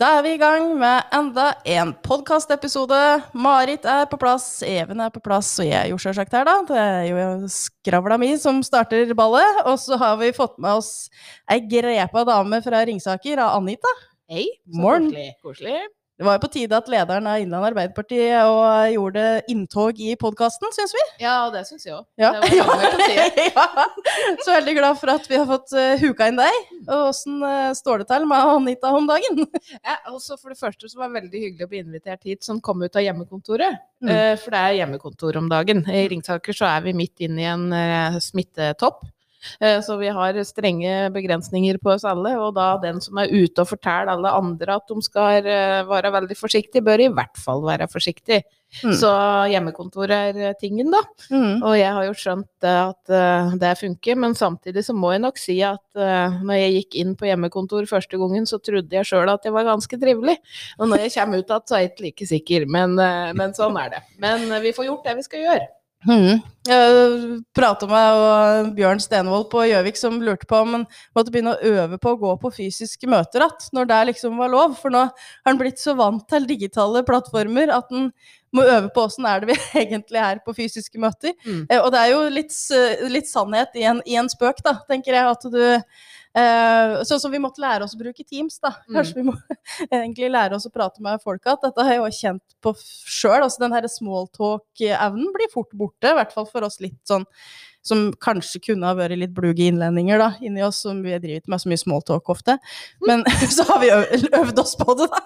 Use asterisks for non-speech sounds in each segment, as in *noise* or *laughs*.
Da er vi i gang med enda en podkastepisode. Marit er på plass, Even er på plass, og jeg er jo sjølsagt her, da. Det er jo skravla mi som starter ballet. Og så har vi fått med oss ei grepa dame fra Ringsaker, av Anita. Hei. Så Morgen. koselig. koselig. Det var jo på tide at lederen av Innlandet Arbeiderparti og gjorde inntog i podkasten, syns vi. Ja, det syns jeg òg. Ja. *laughs* Ja. Så veldig glad for at vi har fått eh, huka inn deg. Og åssen eh, står det til med Anita om dagen? *laughs* Ja, også for det første så var det veldig hyggelig å bli invitert hit som kom ut av hjemmekontoret. Mm. Eh, For det er hjemmekontor om dagen. I Ringsaker så er vi midt inne i en eh, smittetopp. Eh, Så vi har strenge begrensninger på oss alle, og da den som er ute og forteller alle andre at de skal eh, være veldig forsiktige, bør i hvert fall være forsiktig. Mm. Så hjemmekontor er eh, tingen, da. Mm. Og jeg har jo skjønt at det funker, men samtidig så må jeg nok si at når jeg gikk inn på hjemmekontor første gangen, så trodde jeg sjøl at jeg var ganske trivelig. Og når jeg kommer ut igjen, så er jeg ikke like sikker, men, men sånn er det. Men vi får gjort det vi skal gjøre. Mm. Jeg prata med Bjørn Stenvold på Gjøvik som lurte på om han måtte begynne å øve på å gå på fysiske møter igjen, når det liksom var lov. For nå har han blitt så vant til digitale plattformer at han må øve på åssen er det vi *laughs* egentlig er på fysiske møter. Mm. Eh, og det er jo litt, litt sannhet i en, i en spøk, da, tenker jeg. At du eh, Sånn som vi måtte lære oss å bruke Teams, da. Mm. Kanskje vi må *laughs* egentlig lære oss å prate med folk igjen. Dette har jeg jo kjent på sjøl. Altså, den her smalltalk-evnen blir fort borte, i hvert fall for oss litt sånn som kanskje kunne ha vært litt bluge innlendinger da, inni oss, som vi har drevet med så mye smalltalk ofte. Men *laughs* så har vi øvd oss på det, da.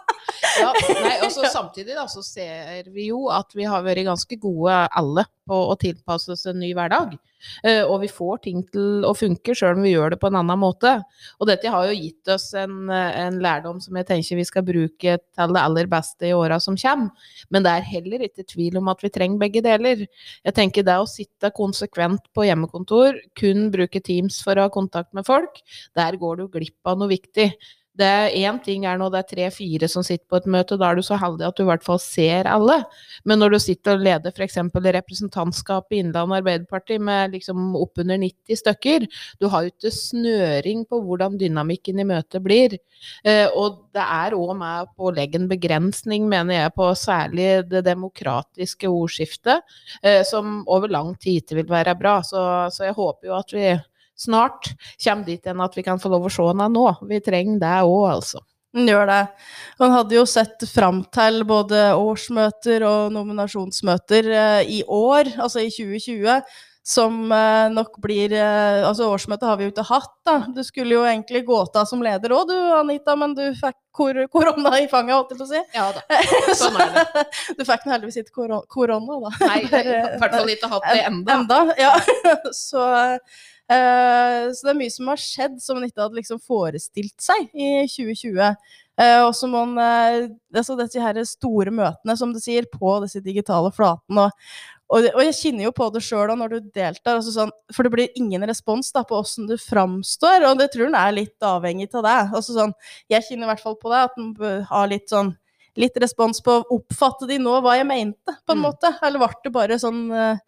Ja, nei, *laughs* og så Samtidig da, så ser vi jo at vi har vært ganske gode alle på å tilpasse oss en ny hverdag. Eh, og vi får ting til å funke sjøl om vi gjør det på en annen måte. Og dette har jo gitt oss en, en lærdom som jeg tenker vi skal bruke til det aller beste i åra som kommer. Men det er heller ikke tvil om at vi trenger begge deler. Jeg tenker det å sitte konsekvent på hjemmekontor, kun bruke Teams for å ha kontakt med folk, der går du glipp av noe viktig. Det er Én ting er når det er tre-fire som sitter på et møte, da er du så heldig at du i hvert fall ser alle. Men når du sitter og leder f.eks. representantskapet i Innlandet Arbeiderparti med liksom oppunder 90 stykker, du har jo ikke snøring på hvordan dynamikken i møtet blir. Eh, og det er òg med på å legge en begrensning, mener jeg, på særlig det demokratiske ordskiftet, eh, som over lang tid ikke vil være bra. Så, så jeg håper jo at vi snart kommer dit igjen at vi kan få lov å se henne nå. Vi trenger det òg, altså. Han gjør det. Han hadde jo sett fram til både årsmøter og nominasjonsmøter eh, i år, altså i 2020, som eh, nok blir eh, Altså, årsmøtet har vi jo ikke hatt, da. Du skulle jo egentlig gå av som leder òg, du Anita, men du fikk kor korona i fanget, holdt jeg på å si. Ja da. *laughs* Sånn er det. *laughs* Du fikk nå heldigvis ikke koro korona, da. Nei, i hvert fall ikke hatt det enda. *laughs* Enda, ja. så, eh, så det er mye som har skjedd som man ikke hadde liksom forestilt seg i 2020. Uh, og så må man uh, altså disse her store møtene, som du sier, på disse digitale flatene. Og, og, og jeg kjenner jo på det sjøl når du deltar, altså sånn, for det blir ingen respons da, på åssen du framstår. Og det tror jeg er litt avhengig av deg. Altså sånn, jeg kjenner i hvert fall på det, at man bør ha litt sånn litt respons på Oppfatte de nå hva jeg mente, på en Mm. måte? Eller ble det bare sånn eh,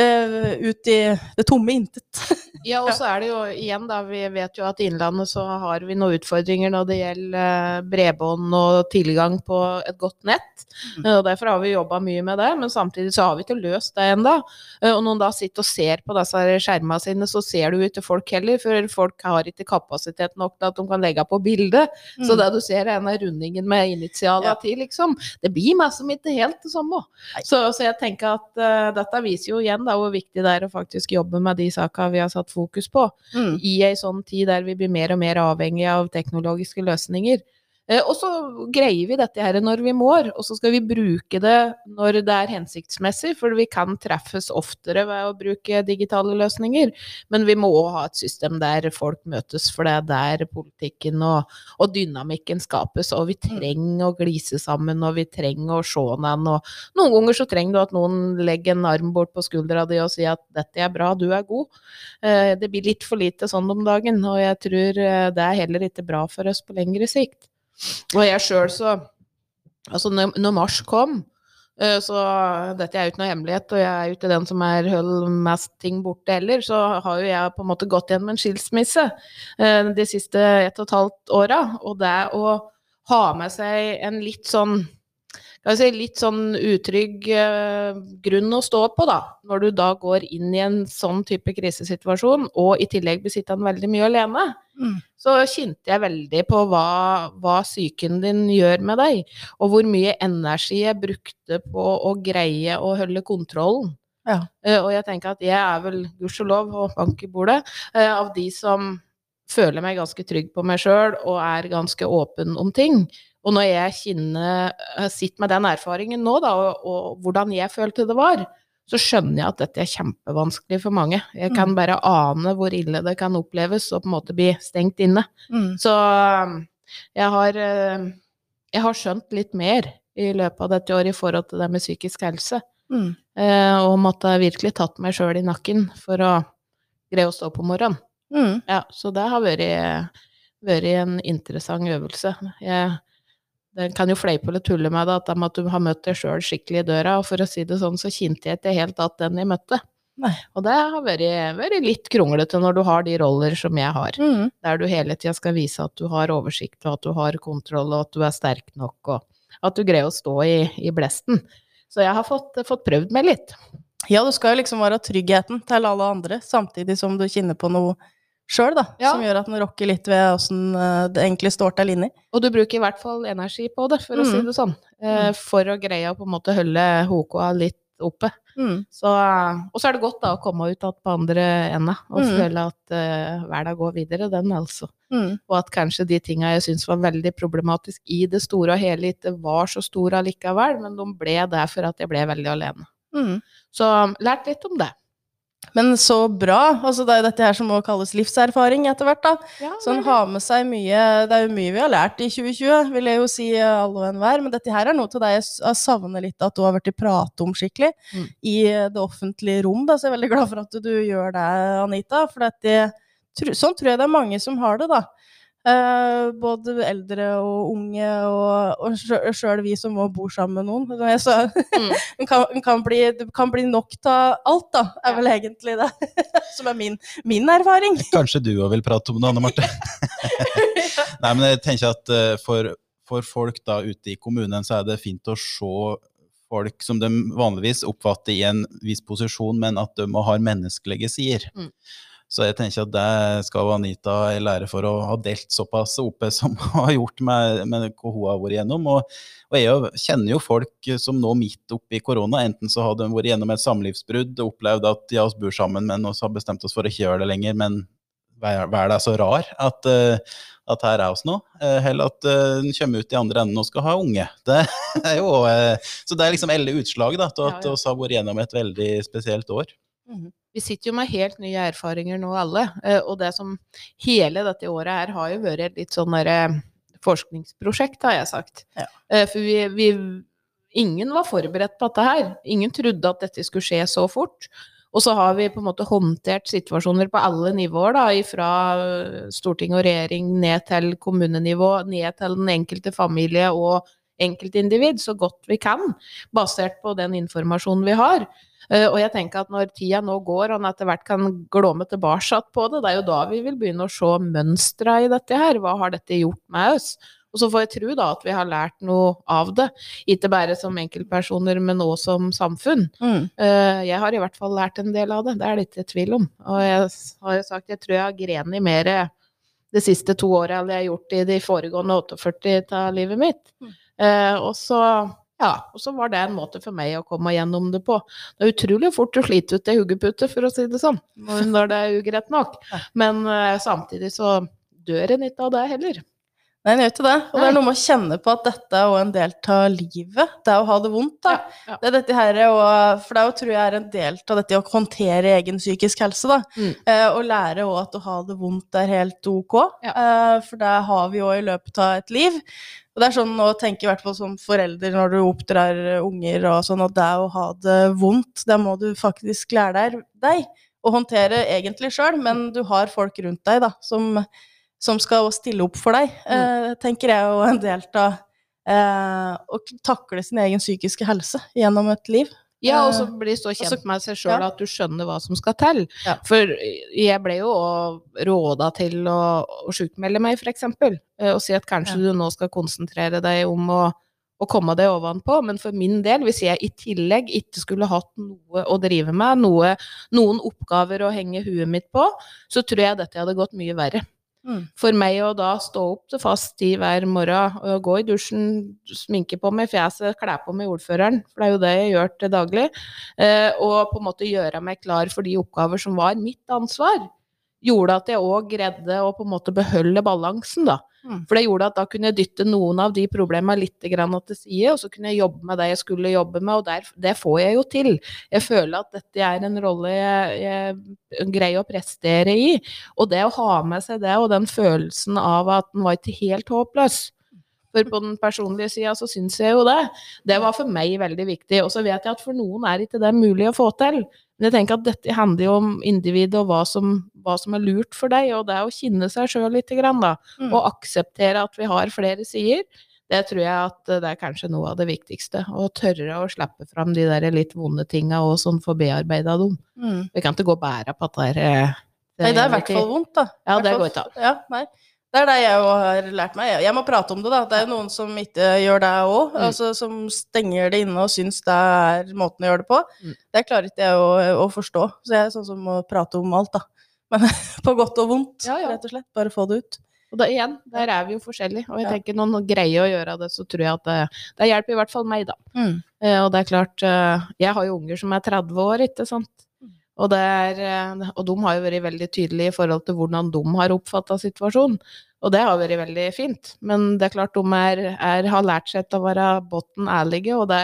eh, ut i det tomme intet? *laughs* Ja, og så er det jo igjen, da, vi vet jo at i Innlandet så har vi noen utfordringer når det gjelder eh, bredbånd og tilgang på et godt nett. Mm. Eh, Og derfor har vi jobba mye med det, men samtidig så har vi ikke løst det ennå. Og når man da sitter og ser på disse skjermene sine, så ser du ikke folk heller, for folk har ikke kapasitet nok til at de kan legge på bilde. Så det du ser er denne rundingen med initialene Ja. til, liksom. Det blir meg som ikke helt det samme. Så, så jeg tenker at uh, dette viser jo igjen da, hvor viktig det er å faktisk jobbe med de sakene vi har satt fokus på, Mm. i ei sånn tid der vi blir mer og mer avhengig av teknologiske løsninger. Eh, og så greier vi dette her når vi må, og så skal vi bruke det når det er hensiktsmessig, for vi kan treffes oftere ved å bruke digitale løsninger. Men vi må òg ha et system der folk møtes, for det er der politikken og, og dynamikken skapes. Og vi trenger å glise sammen, og vi trenger å se hverandre. Og noen ganger så trenger du at noen legger en arm bort på skuldra di og sier at 'dette er bra, du er god'. Eh, Det blir litt for lite sånn om dagen, og jeg tror eh, det er heller ikke bra for oss på lengre sikt. Og jeg sjøl så Altså, når, mars kom, eh, så dette er jo ikke noe hemmelighet, og jeg er jo ikke den som er holder mest ting borte heller, så har jo jeg på en måte gått gjennom en skilsmisse eh, de siste ett og et halvt åra. Og det å ha med seg en litt sånn si, litt sånn utrygg eh, grunn å stå på, da. Når du da går inn i en sånn type krisesituasjon, og i tillegg blir sittende veldig mye alene. Mm. Så kjente jeg veldig på hva, hva psyken din gjør med deg, og hvor mye energi jeg brukte på å greie å holde kontrollen. Ja. Uh, og jeg tenker at jeg er vel, gudskjelov og bank i bordet, uh, av de som føler meg ganske trygg på meg sjøl og er ganske åpen om ting. Og når jeg kjenner, eh, sitter med den erfaringen nå, da, og, og hvordan jeg følte det var, så skjønner jeg at dette er kjempevanskelig for mange. Jeg kan Mm. bare ane hvor ille det kan oppleves å på en måte bli stengt inne. Mm. Så um, jeg har, eh, jeg har skjønt litt mer i løpet av dette året i forhold til det med psykisk helse. Mm. Eh, og måtte virkelig tatt meg sjøl i nakken for å greie å stå på morgenen. Mm. Ja, så det har vært, vært en interessant øvelse. Jeg den kan jo fleipe eller tulle med det, at de at du har møtt deg sjøl skikkelig i døra. Og for å si det sånn, så kjente jeg ikke helt at den jeg møtte. Nei. Og det har vært, vært litt kronglete når du har de roller som jeg har. Mm. Der du hele tida skal vise at du har oversikt, og at du har kontroll, og at du er sterk nok, og at du greier å stå i, i blesten. Så jeg har fått, fått prøvd meg litt. Ja, du skal jo liksom være tryggheten til alle andre, samtidig som du kjenner på noe sjøl, da. Ja. Som gjør at den rokker litt ved åssen eh, det egentlig står til inni. Og du bruker i hvert fall energi på det, for å si Mm. det sånn. Eh, for å greie å på en måte holde HK-a litt oppe. Mm. Så, og så er det godt da å komme ut igjen på andre enda og Mm. føle at uh, verden går videre, den altså. Mm. Og at kanskje de tinga jeg syns var veldig problematisk i det store og hele, ikke var så store allikevel, men de ble det for at jeg ble veldig alene. Mm. Så lært litt om det. Men så bra. Altså, det er jo dette her som må kalles livserfaring etter hvert, da. Ja, Så en har med seg mye Det er jo mye vi har lært i 2020, vil jeg jo si alle og enhver. Men dette her er noe til deg jeg savner litt at du har blitt pratet om skikkelig Mm. i eh, det offentlige rom. Da. Så jeg er veldig glad for at du, gjør det, Anita. For dette, sånn tror jeg det er mange som har det, da. Eh, både eldre og unge, og, og sjøl vi som må bo sammen med noen. Så, Mm. *laughs* en kan, en kan bli, det kan bli nok av alt, da. Er Ja. vel egentlig det *laughs* som er min, min erfaring. *laughs* Kanskje du òg vil prate om det, Anne Marte? Nei, men jeg tenker at eh, for, for folk da ute i kommunen, så er det fint å se folk som de vanligvis oppfatter i en viss posisjon, men at de har menneskelige sider. Mm. Så jeg tenker at det skal Anita lære for å ha delt såpass oppe *laughs* som hun har gjort med, med hva hun har vært igjennom. Og, og jeg kjenner jo folk som nå midt oppi korona, enten så har de vært igjennom et samlivsbrudd og opplevd at ja, oss bor sammen, men oss har bestemt oss for å ikke gjøre det lenger, men verden er så rar at, eh, at her er oss nå. Eh, Eller at eh, en kommer ut i andre enden og skal ha unge. *laughs* Det er jo, så det er liksom alle utslag da, til at oss har vært gjennom et veldig spesielt år. Vi sitter jo med helt nye erfaringer nå alle, eh, og det som hele dette året her har jo vært et litt sånn derre forskningsprosjekt, har jeg sagt. Ja. Eh, For vi, vi Ingen var forberedt på dette her. Ingen trodde at dette skulle skje så fort. Og så har vi på en måte håndtert situasjoner på alle nivåer, da, fra storting og regjering ned til kommunenivå, ned til den enkelte familie og enkeltindivid, så godt vi kan, basert på den informasjonen vi har. Eh, Og jeg tenker at når tida nå går, og en etter hvert kan glåme tilbake på det, det er jo da vi vil begynne å se mønstre i dette her. Hva har dette gjort med oss? Og så får jeg tro da at vi har lært noe av det. Ikke bare som enkeltpersoner, men også som samfunn. Mm. Eh, Jeg har i hvert fall lært en del av det, det er det ikke tvil om. Og jeg har jo sagt, jeg tror jeg har grenet mer de siste to åra enn jeg har gjort i de foregående 48 av livet mitt. Mm. Eh, og så ja, og så var det en måte for meg å komme gjennom det på. Det er utrolig fort å slite ut ei hodepute, for å si det sånn, *laughs* når det er ugreit nok. Men eh, samtidig så dør en ikke av det heller. Nei, gjør ikke det. Og det er noe med å kjenne på at dette er en del av livet. Det er å ha det vondt, da. Ja, ja. Det er dette her, og, for det er jo, tror jeg er en del av dette å håndtere egen psykisk helse, da. Mm. Eh, og lære òg at å ha det vondt er helt ok. Ja. Eh, for det har vi jo i løpet av et liv. Og det er sånn å tenke i hvert fall som forelder når du oppdrar unger og sånn, at det å ha det vondt, det må du faktisk lære deg å håndtere egentlig sjøl, men du har folk rundt deg da, som, som skal stille opp for deg, mm. tenker jeg, jo en del av eh, å takle sin egen psykiske helse gjennom et liv. Ja, og så Eh, bli så kjent med seg sjøl ja. at du skjønner hva som skal til. Ja. For jeg ble jo råda til å, å sjukmelde meg, eh, Og si at kanskje du nå skal konsentrere deg om å, å komme deg ovenpå. Men for min del, hvis jeg i tillegg ikke skulle hatt noe å drive med, noe, noen oppgaver å henge huet mitt på, så tror jeg dette hadde gått mye verre. Mm. For meg å da stå opp til fast tid hver morgen, og gå i dusjen, sminke på meg fjeset, kle på meg ordføreren, for det er jo det jeg gjør til daglig, eh, og på en måte gjøre meg klar for de oppgaver som var mitt ansvar, gjorde at jeg òg greide å på en måte beholde balansen, da. Mm. For det gjorde at da kunne jeg dytte noen av de problemene litt grann til side, og så kunne jeg jobbe med det jeg skulle jobbe med, og der, det får jeg jo til. Jeg føler at dette er en rolle jeg, jeg greier å prestere i. Og det å ha med seg det, og den følelsen av at den var ikke helt håpløs. For på den personlige sida så syns jeg jo det. Det var for meg veldig viktig. Og så vet jeg at for noen er ikke det mulig å få til. Men jeg tenker at dette handler jo om individet og hva som, hva som er lurt for deg, og det er å kjenne seg sjøl litt, grann, da. Mm. Og akseptere at vi har flere sider. Det tror jeg at det er kanskje noe av det viktigste. Å tørre å slippe fram de der litt vonde tinga og sånn få bearbeida dem. Mm. Vi kan ikke gå og bære på at det er eh, Nei, det er i hvert fall vondt, da. Ja, det går ikke an. Ja, nei. Det er det jeg jo har lært meg. Jeg- må prate om det, da. Det er jo noen som ikke gjør det òg. Mm. Altså, som stenger det inne og syns det er måten å gjøre det på. Mm. Det klarer ikke jeg å, å forstå. Så jeg er sånn som må prate om alt, da. Men *laughs* på godt og vondt, Ja, ja. rett og slett. Bare få det ut. Og da igjen, der er vi jo forskjellige. Og jeg Ja. tenker noen greier å gjøre det, så tror jeg at det, det hjelper i hvert fall meg, da. Mm. Eh, og det er klart, eh, jeg har jo unger som er 30 år, ikke sant. Og, det er, eh, og de har jo vært veldig tydelige i forhold til hvordan de har oppfatta situasjonen. Og det har vært veldig fint. Men det er klart de er, er, har lært seg til å være botten ærlige, og det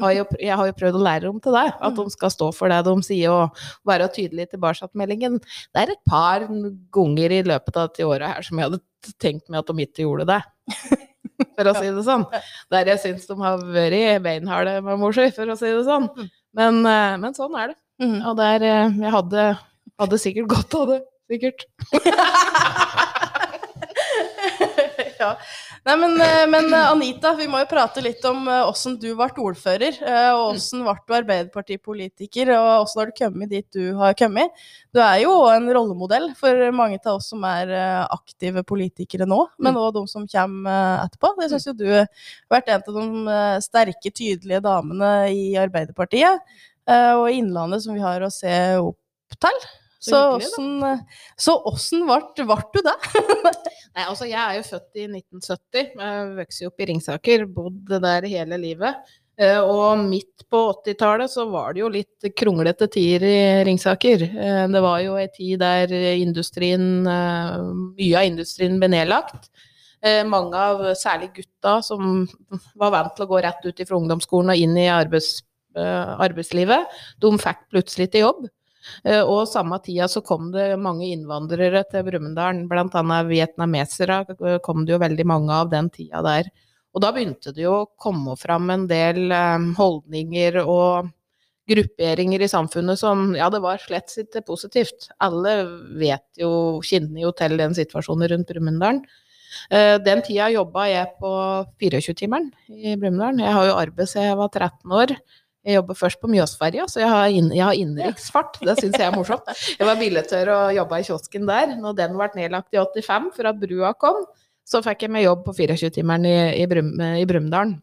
har jo- jeg har jo prøvd å lære dem til det. At de skal stå for det de sier og være tydelige i tilbakemeldingen. Det er et par ganger i løpet av dette året her som jeg hadde tenkt meg at de ikke gjorde det. *laughs* For å si det sånn. Der jeg syns de har vært beinharde med mor si, for å si det sånn. Men, eh, men sånn er det. Mm. Og der eh, Jeg hadde, hadde sikkert godt av det. Sikkert. *laughs* ja. Nei, men, eh, men eh, Anita, vi må jo prate litt om åssen du ble ordfører. Og åssen ble du Arbeiderpartipolitiker, og åssen har du kommet dit du har kommet. Du er jo en rollemodell for mange av oss som er aktive politikere nå, men òg de som kommer etterpå. Jeg syns jo du har vært en av de sterke, tydelige damene i Arbeiderpartiet. Eh, Og Innlandet som vi har å se opp til. Så åssen ble ble du det? *laughs* Nei, altså jeg er jo født i 1970. Jeg vokste opp i Ringsaker, bodde der hele livet. Eh, Og midt på 80-tallet så var det jo litt kronglete tider i Ringsaker. Eh, Det var jo ei tid der industrien, eh, mye av industrien ble nedlagt. Eh, Mange av særlig gutta som var vant til å gå rett ut fra ungdomsskolen og inn i arbeids, eh, arbeidslivet, de fikk plutselig til jobb. Eh, Og samme tida så kom det mange innvandrere til Brumunddal, bl.a. vietnamesere eh, kom det jo veldig mange av den tida der. Og da begynte det jo å komme fram en del eh, holdninger og grupperinger i samfunnet som Ja, det var slett ikke positivt. Alle vet jo, kjenner jo til den situasjonen rundt Brumunddal. Eh, Den tida jobba jeg på 24-timeren i Brumunddal. Jeg har jo arbeid siden jeg var 13 år. Jeg jobber først på Mjøsferja, så jeg har, inn, jeg har innenriksfart. Det syns jeg er morsomt. Jeg var billettør og jobba i kiosken der. Når den ble nedlagt i 85, for at brua kom, så fikk jeg meg jobb på 24-timeren i, i, Brum, i Brumunddal.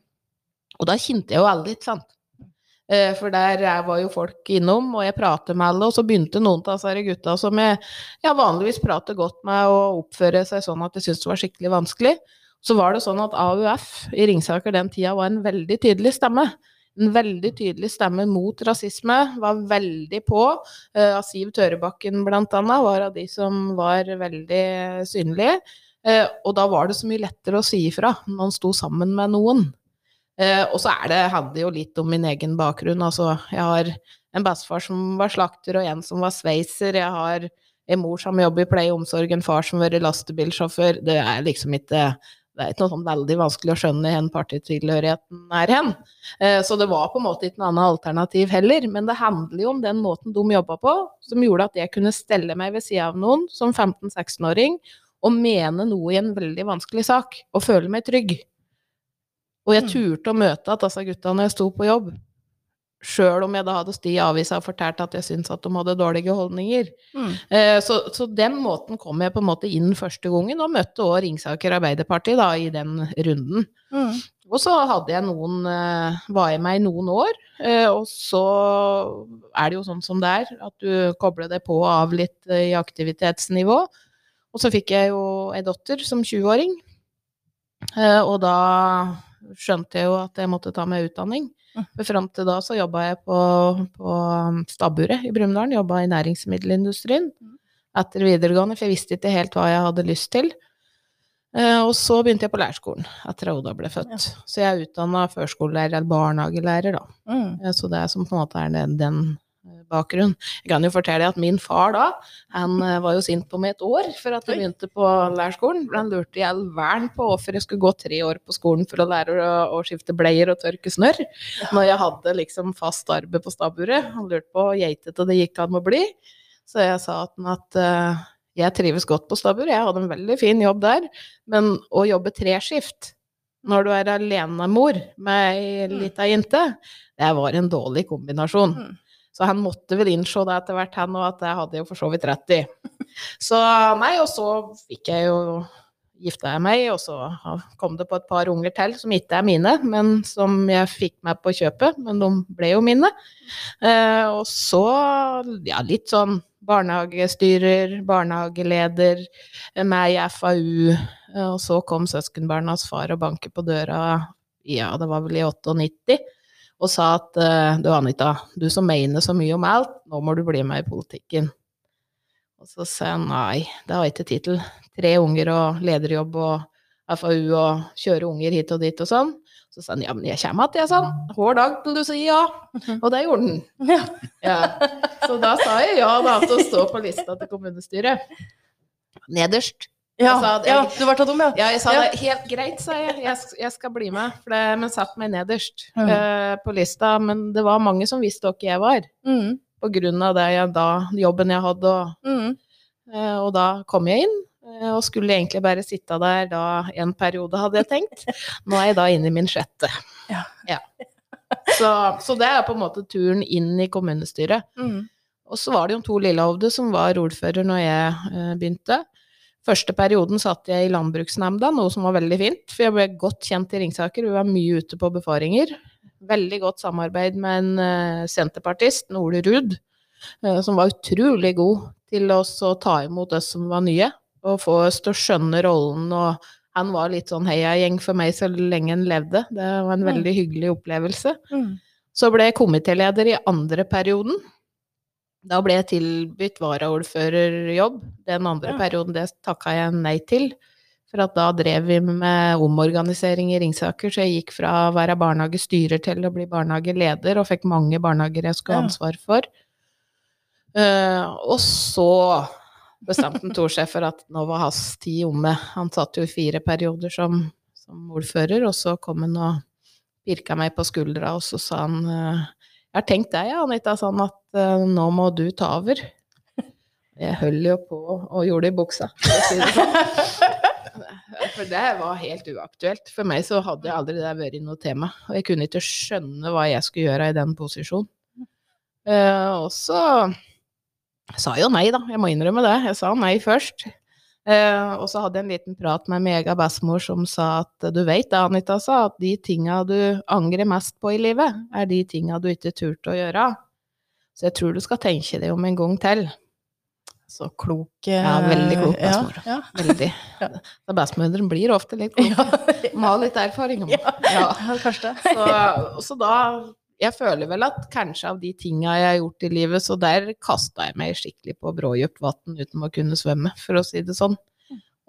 Og da kjente jeg jo alle, ikke sant. Eh, For der eh, var jo folk innom, og jeg pratet med alle, og så begynte noen av disse gutta som jeg, jeg vanligvis prater godt med, og oppføre seg sånn at jeg syntes det var skikkelig vanskelig. Så var det sånn at AUF i Ringsaker den tida var en veldig tydelig stemme. En veldig tydelig stemme mot rasisme, var veldig på. Eh, Siv Tørebakken annet var av de som var veldig synlige. Eh, og da var det så mye lettere å si ifra når man sto sammen med noen. Eh, og så det, handler jo litt om min egen bakgrunn. Altså, jeg har en bestefar som var slakter, og en som var sveiser. Jeg har en mor som jobber i pleie og omsorg, en far som har vært lastebilsjåfør. Det er liksom ikke det er ikke noe sånn veldig vanskelig å skjønne hvor partitilhørigheten er hen. Eh, Så det var på en måte ikke noe annet alternativ heller. Men det handler jo om den måten de jobba på, som gjorde at jeg kunne stelle meg ved sida av noen som 15-16-åring og mene noe i en veldig vanskelig sak, og føle meg trygg. Og jeg Mm. turte å møte at disse gutta når jeg sto på jobb. Sjøl om jeg da hadde stått i avisa og fortalt at jeg syntes at de hadde dårlige holdninger. Mm. Eh, Så, så den måten kom jeg på en måte inn første gangen, og møtte òg Ringsaker Arbeiderparti da, i den runden. Mm. Og så hadde jeg noen eh, Var jeg med i noen år. eh, Og så er det jo sånn som det er, at du kobler deg på og av litt eh, i aktivitetsnivå. Og så fikk jeg jo ei datter som 20-åring. Eh, Og da skjønte jeg jo at jeg måtte ta meg utdanning. For fram til da så jobba jeg på, på stabburet i Brumunddal. Jobba i næringsmiddelindustrien Mm. etter videregående, for jeg visste ikke helt hva jeg hadde lyst til. Eh, og så begynte jeg på lærerskolen etter at Oda ble født. Ja. Så jeg er utdanna førskolelærer eller barnehagelærer, da. Mm. Eh, Så det er som på en måte er den, den bakgrunnen. Jeg kan jo fortelle at min far da, han eh, var jo sint på meg et år for at jeg begynte på lærerskolen. Han lurte i all verden på hvorfor jeg skulle gå tre år på skolen for å lære å, å skifte bleier og tørke snørr, når jeg hadde liksom fast arbeid på stabburet. Han lurte på geitete det gikk an å bli. Så jeg sa til han at uh, jeg trives godt på stabbur, jeg hadde en veldig fin jobb der, men å jobbe treskift når du er alenemor med ei lita jente, det var en dårlig kombinasjon. Mm. Så han måtte vel innse det etter hvert, han, og at det hadde jo for så vidt rett i. Så nei, og så fikk jeg jo gifta jeg meg, og så kom det på et par unger til som ikke er mine, men som jeg fikk med på kjøpet, men de ble jo mine. Eh, og så, ja, litt sånn barnehagestyrer, barnehageleder, meg i FAU, eh, og så kom søskenbarnas far og banket på døra, ja, det var vel i 98, og sa at eh, du Anita, du som mener så mye om alt, nå må du bli med i politikken. Og så sa jeg nei, det har jeg ikke tid til. Tre unger og lederjobb og FAU og kjøre unger hit og dit og sånn. Så sa han ja, men jeg kommer igjen, jeg, sa han. Hver dag til du sier ja. Og det gjorde han. *laughs* Ja. Ja. Så da sa jeg ja da til å stå på lista til kommunestyret. Nederst. Ja, Jeg ja, du var tatt om, ja. Ja, jeg sa Ja. det helt greit, sa jeg. Jeg, jeg skal bli med. For det, men satt meg nederst Mm. uh, på lista. Men det var mange som visste hvem jeg var. Mm. På grunn av det jeg da, jobben jeg hadde. Og, Mm. uh, og da kom jeg inn. eh, Og skulle egentlig bare sitte der da en periode, hadde jeg tenkt. *laughs* Nå er jeg da inne i min sjette. Ja. Så, så det er på en måte turen inn i kommunestyret. Mm. Og så var det jo to Lillehovde som var ordfører når jeg begynte. Første perioden satt jeg i landbruksnemnda, noe som var veldig fint, for jeg ble godt kjent i Ringsaker. Vi var mye ute på befaringer. Veldig godt samarbeid med en eh, senterpartist, Ole Ruud, eh, som var utrolig god til å ta imot oss som var nye, og få oss til å skjønne rollen. og han var litt sånn heiagjeng for meg så lenge han levde. Det var en veldig hyggelig opplevelse. Mm. Så ble jeg komitéleder i andre perioden. Da ble jeg tilbudt varaordførerjobb. Den andre Ja. perioden det takka jeg nei til. For at da drev vi med omorganisering i Ringsaker, så jeg gikk fra å være barnehagestyrer til å bli barnehageleder, og fikk mange barnehager jeg skulle ha ansvar for. Uh, og så bestemte han Tor seg for at nå var hans tid omme. Han satt jo i fire perioder som, som ordfører, og så kom han og pirka meg på skuldra, og så sa han eh, Jeg har tenkt deg, ja, Anita, sånn at uh, nå må du ta over. Jeg holdt jo på og gjorde det i buksa, for å si det sånn. *laughs* For det var helt uaktuelt. For meg så hadde jeg aldri det vært noe tema. Og jeg kunne ikke skjønne hva jeg skulle gjøre i den posisjonen. Uh, og så sa jeg jo nei, da. Jeg må innrømme det. Jeg sa nei først. Eh, og så hadde jeg en liten prat med Mega bestemor som sa at du vet det, Anita sa, at de tinga du angrer mest på i livet, er de tinga du ikke turte å gjøre. Så jeg tror du skal tenke deg om en gang til. Så klok. eh, Ja, veldig klok bestemor. Ja. Veldig. *laughs* Ja. Bestemødrene blir ofte litt *laughs* kloke. Ja. Må ha litt erfaring. om. Ja. Ja. ja, kanskje det. Så, så da Jeg føler vel at kanskje av de tinga jeg har gjort i livet, så der kasta jeg meg skikkelig på brådypt vann uten å kunne svømme, for å si det sånn.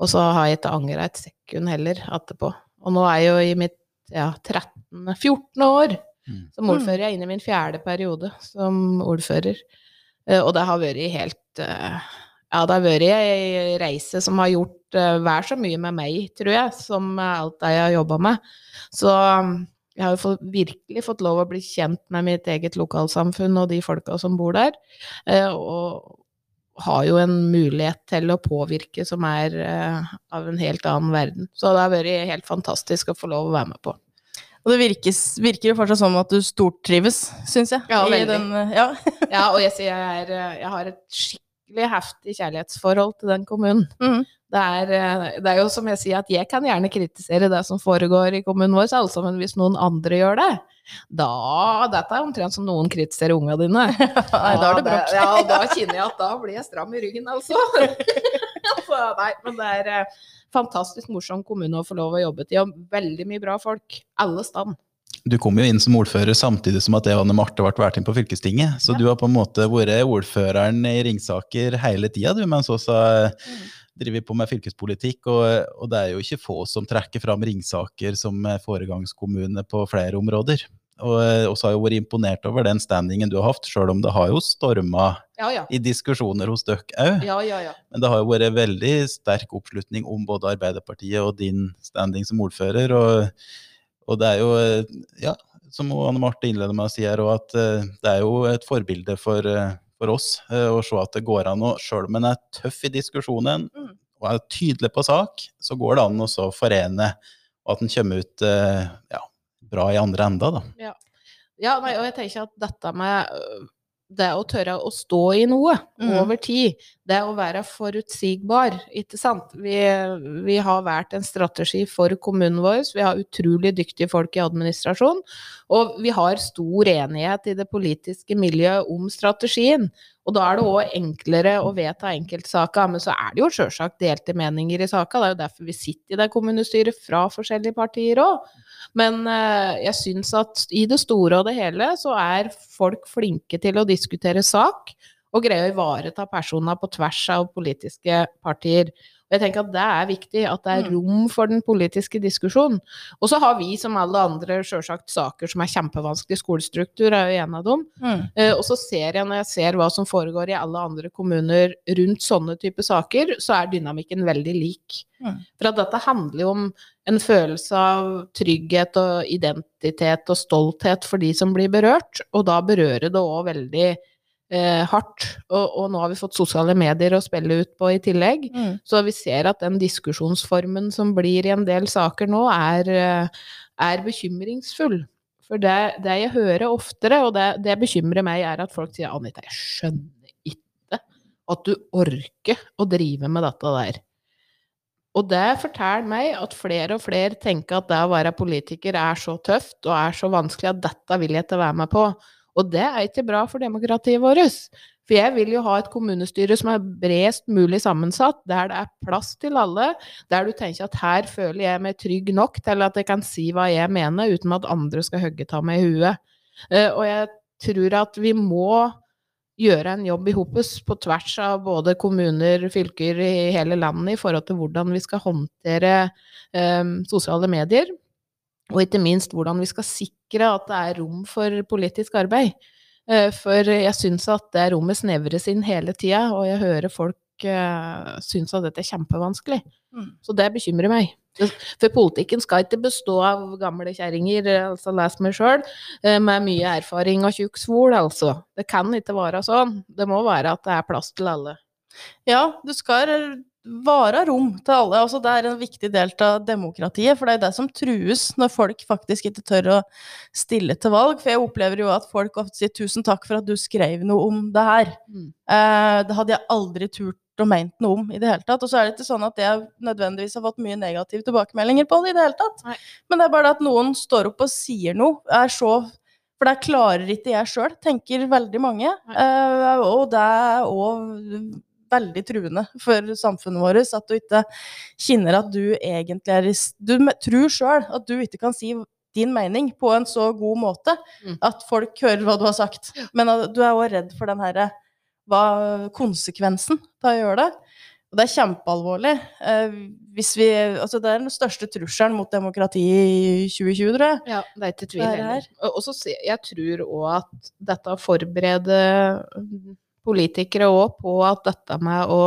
Og så har jeg ikke angra et sekund heller etterpå. Og nå er jeg jo i mitt ja, 13.-14. år Mm. som ordfører. Jeg er inne i min fjerde periode som ordfører. Eh, Og det har vært helt eh, Ja, det har vært ei reise som har gjort vær så mye med meg, tror jeg, som alt det jeg har jobba med. Så jeg har jo fått, virkelig fått lov å bli kjent med mitt eget lokalsamfunn og de folka som bor der. eh, Og har jo en mulighet til å påvirke som er eh, av en helt annen verden. Så det har vært helt fantastisk å få lov å være med på. Og det virkes, virker jo fortsatt som at du stortrives, syns jeg. Ja, i veldig. Den, eh, ja. *laughs* Ja, og jeg sier jeg, er, jeg har et skikkelig heftig kjærlighetsforhold til den kommunen. Mhm. Det er, eh, det er jo som jeg sier, at jeg kan gjerne kritisere det som foregår i kommunen vår, altså, men hvis noen andre gjør det, da Dette er omtrent som noen kritiserer unga dine. *laughs* Nei, da er det bråk. Ja, og *laughs* da kjenner jeg at da blir jeg stram i ryggen, altså. *laughs* altså nei, men det er eh, fantastisk morsom kommune å få lov å jobbe til, og veldig mye bra folk. Alle stand. Du kom jo inn som ordfører samtidig som at jeg og Anne Marte ble valgt inn på fylkestinget. Så Ja. du har på en måte vært ordføreren i Ringsaker hele tida, du, mens også har driver på med fylkespolitikk. Og, og det er jo ikke få som trekker fram Ringsaker som foregangskommune på flere områder. Og eh, har jo vært imponert over den standingen du har hatt, sjøl om det har jo storma Ja, ja. i diskusjoner hos dere òg. Ja, ja, ja. Men det har jo vært veldig sterk oppslutning om både Arbeiderpartiet og din standing som ordfører. Og, og det er jo, ja, som Anne Marte innleder med å si her, at eh, det er jo et forbilde for, eh, for oss eh, å se at det går an å, sjøl om en er tøff i diskusjonen Mm. og er tydelig på sak, så går det an å forene, og at en kommer ut eh, ja, bra i andre enda, da. Ja, nei, og jeg tenker at dette med det å tørre å stå i noe Mm. over tid, det å være forutsigbar, ikke sant. Vi, vi har valgt en strategi for kommunen vår, vi har utrolig dyktige folk i administrasjon, og vi har stor enighet i det politiske miljøet om strategien. Og da er det òg enklere å vedta enkeltsaker, men så er det jo sjølsagt delte meninger i saka. Det er jo derfor vi sitter i det kommunestyret fra forskjellige partier òg. Men eh, jeg syns at i det store og det hele så er folk flinke til å diskutere sak, og greier å ivareta personer på tvers av politiske partier. Og jeg tenker at det er viktig, at det er Mm. rom for den politiske diskusjonen. Og så har vi, som alle andre, sjølsagt saker som er kjempevanskelig. Skolestruktur er jo en av dem. Mm. Eh, og så ser jeg, når jeg ser hva som foregår i alle andre kommuner rundt sånne type saker, så er dynamikken veldig lik. Mm. For at dette handler jo om en følelse av trygghet og identitet og stolthet for de som blir berørt, og da berører det òg veldig eh, hardt. Og, og nå har vi fått sosiale medier å spille ut på i tillegg. Mm. Så vi ser at den diskusjonsformen som blir i en del saker nå, er, eh, er bekymringsfull. For det, det jeg hører oftere, og det, det bekymrer meg, er at folk sier Anita, jeg skjønner ikke at du orker å drive med dette der. Og det forteller meg at flere og flere tenker at det å være politiker er så tøft og er så vanskelig at dette vil jeg ikke være med på. Og det er ikke bra for demokratiet vårt. For jeg vil jo ha et kommunestyre som er bredest mulig sammensatt, der det er plass til alle, der du tenker at her føler jeg meg trygg nok til at jeg kan si hva jeg mener, uten at andre skal hogge ta meg i huet. Eh, og jeg tror at vi må gjøre en jobb i hopus på tvers av både kommuner, fylker i hele landet i forhold til hvordan vi skal håndtere um, sosiale medier, og ikke minst hvordan vi skal sikre at det er rom for politisk arbeid. Eh, For jeg syns at det rommet snevres inn hele tida, og jeg hører folk uh, syns at dette er kjempevanskelig. Mm. Så det bekymrer meg. For politikken skal ikke bestå av gamle kjerringer, altså les meg sjøl, med mye erfaring og tjukk svol, altså. Det kan ikke være sånn. Det må være at det er plass til alle. Ja, du skal være rom til alle. Altså, det er en viktig del av demokratiet, for det er det som trues når folk faktisk ikke tør å stille til valg. For jeg opplever jo at folk ofte sier 'tusen takk for at du skrev noe om det her'. Mm. Eh, det hadde jeg aldri turt og ment noe om i det hele tatt. Og så er det ikke sånn at jeg nødvendigvis har fått mye negative tilbakemeldinger på det i det hele tatt. Nei. Men det er bare det at noen står opp og sier noe, er så For det klarer ikke jeg sjøl, tenker veldig mange. Eh, og det er òg veldig truende for samfunnet vårt at du ikke kjenner at du egentlig er i Du tror sjøl at du ikke kan si din mening på en så god måte Mm. at folk hører hva du har sagt. Men du er òg redd for den herre hva konsekvensen av å gjøre det. Og det er kjempealvorlig. Eh, hvis vi, altså det er den største trusselen mot demokrati i 2020, tror jeg. Ja, det er ikke tvil er heller. Og og så tror jeg tror òg at dette å forberede politikere òg på at dette med å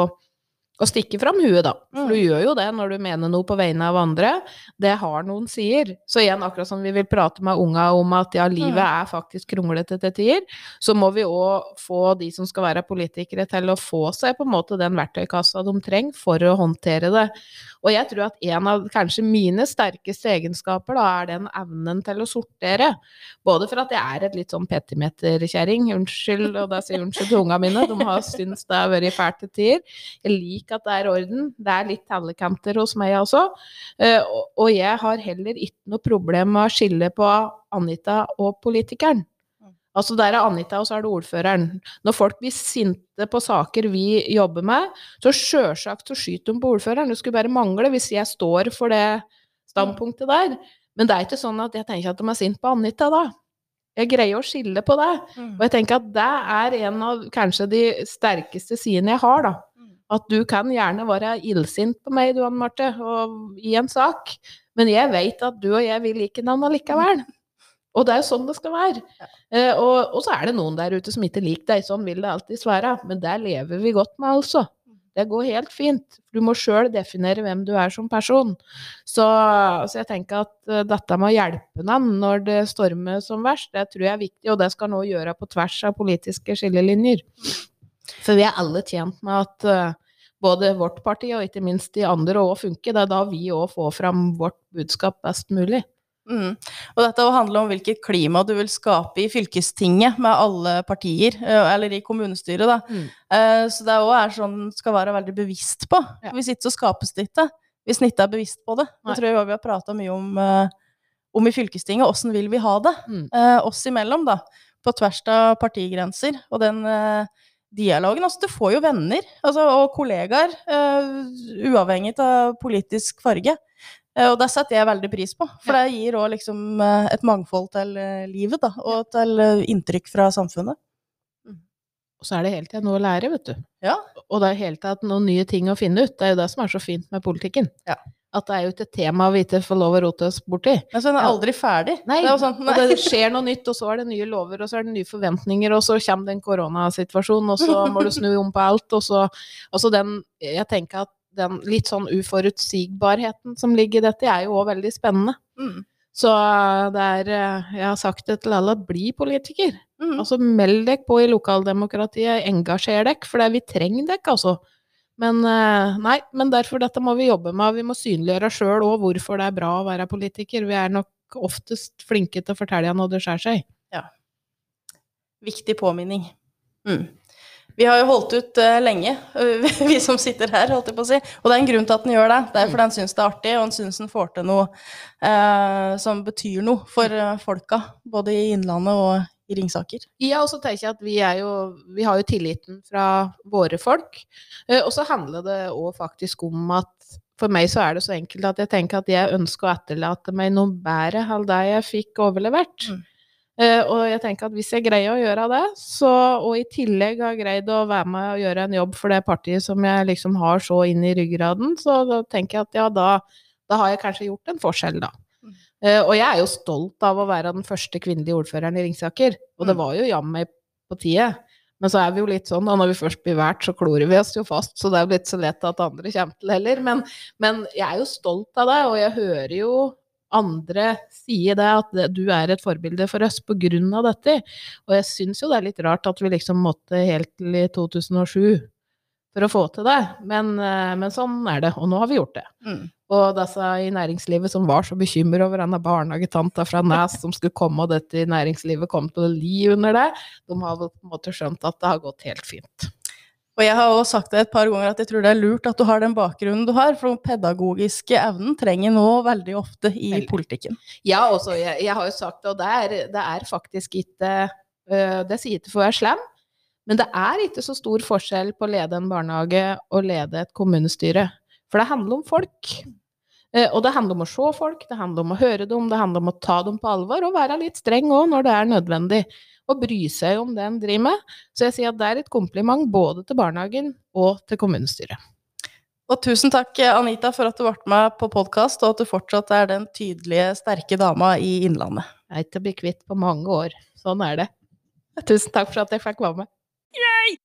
å stikke fram huet, da. For du Mm. gjør jo det når du mener noe på vegne av andre. Det har noen sier. Så igjen, akkurat som vi vil prate med unga om at ja, livet Mm. er faktisk kronglete til tider, så må vi òg få de som skal være politikere til å få seg på en måte den verktøykassa de trenger for å håndtere det. Og jeg tror at en av kanskje mine sterkeste egenskaper da, er den evnen til å sortere. Både for at jeg er et litt sånn petimeterkjerring, unnskyld, og da sier jeg unnskyld til unga mine, de har syntes det har vært fælt til tider. Jeg liker at det er orden. Det er litt tellekanter hos meg også. Eh, og- Og jeg har heller ikke noe problem med å skille på Anita og politikeren. Altså Der er Anita, og så er det ordføreren. Når folk blir sinte på saker vi jobber med, så sjølsagt så skyter de på ordføreren. Det skulle bare mangle hvis jeg står for det standpunktet der. Men det er ikke sånn at jeg tenker at de er sint på Anita da. Jeg greier å skille på det. Og jeg tenker at det er en av kanskje de sterkeste sidene jeg har, da. At du kan gjerne være illsint på meg, du Anne Marte, og i en sak, men jeg vet at du og jeg vil like hverandre likevel. Og det er jo sånn det skal være. Eh, og, og så er det noen der ute som ikke liker deg, sånn vil det alltids være. Men det lever vi godt med, altså. Det går helt fint. Du må sjøl definere hvem du er som person. Så, så jeg tenker at eh, dette med å hjelpe noen når det stormer som verst, det tror jeg er viktig, og det skal nå gjøre på tvers av politiske skillelinjer. For vi er alle tjent med at eh, både vårt parti og ikke minst de andre òg funker. Det er da vi òg får fram vårt budskap best mulig. Mm. Og dette handler om hvilket klima du vil skape i fylkestinget med alle partier, eh, eller i kommunestyret, da. Mm. Eh, Så det òg er sånn skal være veldig bevisst på. Ja. Hvis ikke så skapes det ikke. Hvis en ikke er bevisst på det. Det tror jeg vi har prata mye om, om i fylkestinget. Åssen vil vi ha det? Mm. Oss imellom, da. På tvers av partigrenser. Og den dialogen. Altså, du får jo venner altså, og kollegaer, uh, uavhengig av politisk farge. Uh, Og det setter jeg veldig pris på, for det gir òg liksom uh, et mangfold til livet, da, og til inntrykk fra samfunnet. Og så er det hele tida noe å lære, vet du. Ja. Og det er hele tida noen nye ting å finne ut. Det er jo det som er så fint med politikken. Ja. At det er jo ikke et tema vi ikke får lov å rote oss borti. Men så den er aldri ferdig. Nei, det sånn, og det *laughs* skjer noe nytt, og så er det nye lover, og så er det nye forventninger, og så kommer den koronasituasjonen, og så må du snu om på alt, og så Altså den Jeg tenker at den litt sånn uforutsigbarheten som ligger i dette, er jo òg veldig spennende. Mm. Så det er eh, Jeg har sagt det til alle, bli politiker. Mm. Altså meld dere på i lokaldemokratiet, engasjer dere, for det vi trenger dere, altså. Men eh, nei, men derfor dette må vi jobbe med. Vi må synliggjøre sjøl òg hvorfor det er bra å være politiker. Vi er nok oftest flinke til å fortelle når det skjærer seg. Ja. Viktig påminning. Mm. Vi har jo holdt ut eh, lenge, *laughs* vi som sitter her, holdt jeg på å si. Og det er en grunn til at den gjør det. Det er fordi den syns det er artig, og den syns den får til noe eh, som betyr noe for folka. Både i Innlandet og i Ringsaker. Ja, og så tenker jeg at vi jo Vi har jo tilliten fra våre folk. Eh, Og så handler det òg faktisk om at for meg så er det så enkelt at jeg tenker at jeg ønsker å etterlate meg noe bedre enn det jeg fikk overlevert. Mm. Uh, og jeg tenker at hvis jeg greier å gjøre det, så, og i tillegg har greid å være med og gjøre en jobb for det partiet som jeg liksom har så inn i ryggraden, så da tenker jeg at ja, da, da har jeg kanskje gjort en forskjell, da. Eh, og jeg er jo stolt av å være den første kvinnelige ordføreren i Ringsaker, og det Mm. var jo jammen på tide. Men så er vi jo litt sånn, og når vi først blir valgt, så klorer vi oss jo fast, så det er jo litt så lett at andre kommer til heller. Men, men jeg er jo stolt av deg, og jeg hører jo andre si det, at du er et forbilde for oss på grunn av dette. Og jeg syns jo det er litt rart at vi liksom måtte helt til i 2007 for å få til det, men, eh, men sånn er det, og nå har vi gjort det. Mm. Og disse i næringslivet som var så bekymret over denne barnehagetanta fra Nes som skulle komme, og dette i næringslivet kom til å li under det, de har på en måte skjønt at det har gått helt fint. Og jeg har også sagt det et par ganger at jeg tror det er lurt at du har den bakgrunnen du har, for den pedagogiske evnen trenger nå veldig ofte i Veldig. politikken. Ja, også, jeg, jeg har jo sagt det, og det er, det er faktisk ikke øh, Det sier ikke for å være slem, men det er ikke så stor forskjell på å lede en barnehage og lede et kommunestyre. For det handler om folk. Eh, Og det handler om å se folk, det handler om å høre dem, det handler om å ta dem på alvor, og være litt streng òg når det er nødvendig. Og bry seg om det en driver med. Så jeg sier at det er et kompliment både til barnehagen og til kommunestyret. Og tusen takk, Anita, for at du ble med på podkast, og at du fortsatt er den tydelige, sterke dama i Innlandet. Jeg er ikke blitt kvitt på mange år. Sånn er det. Tusen takk for at jeg fikk være med. Yay!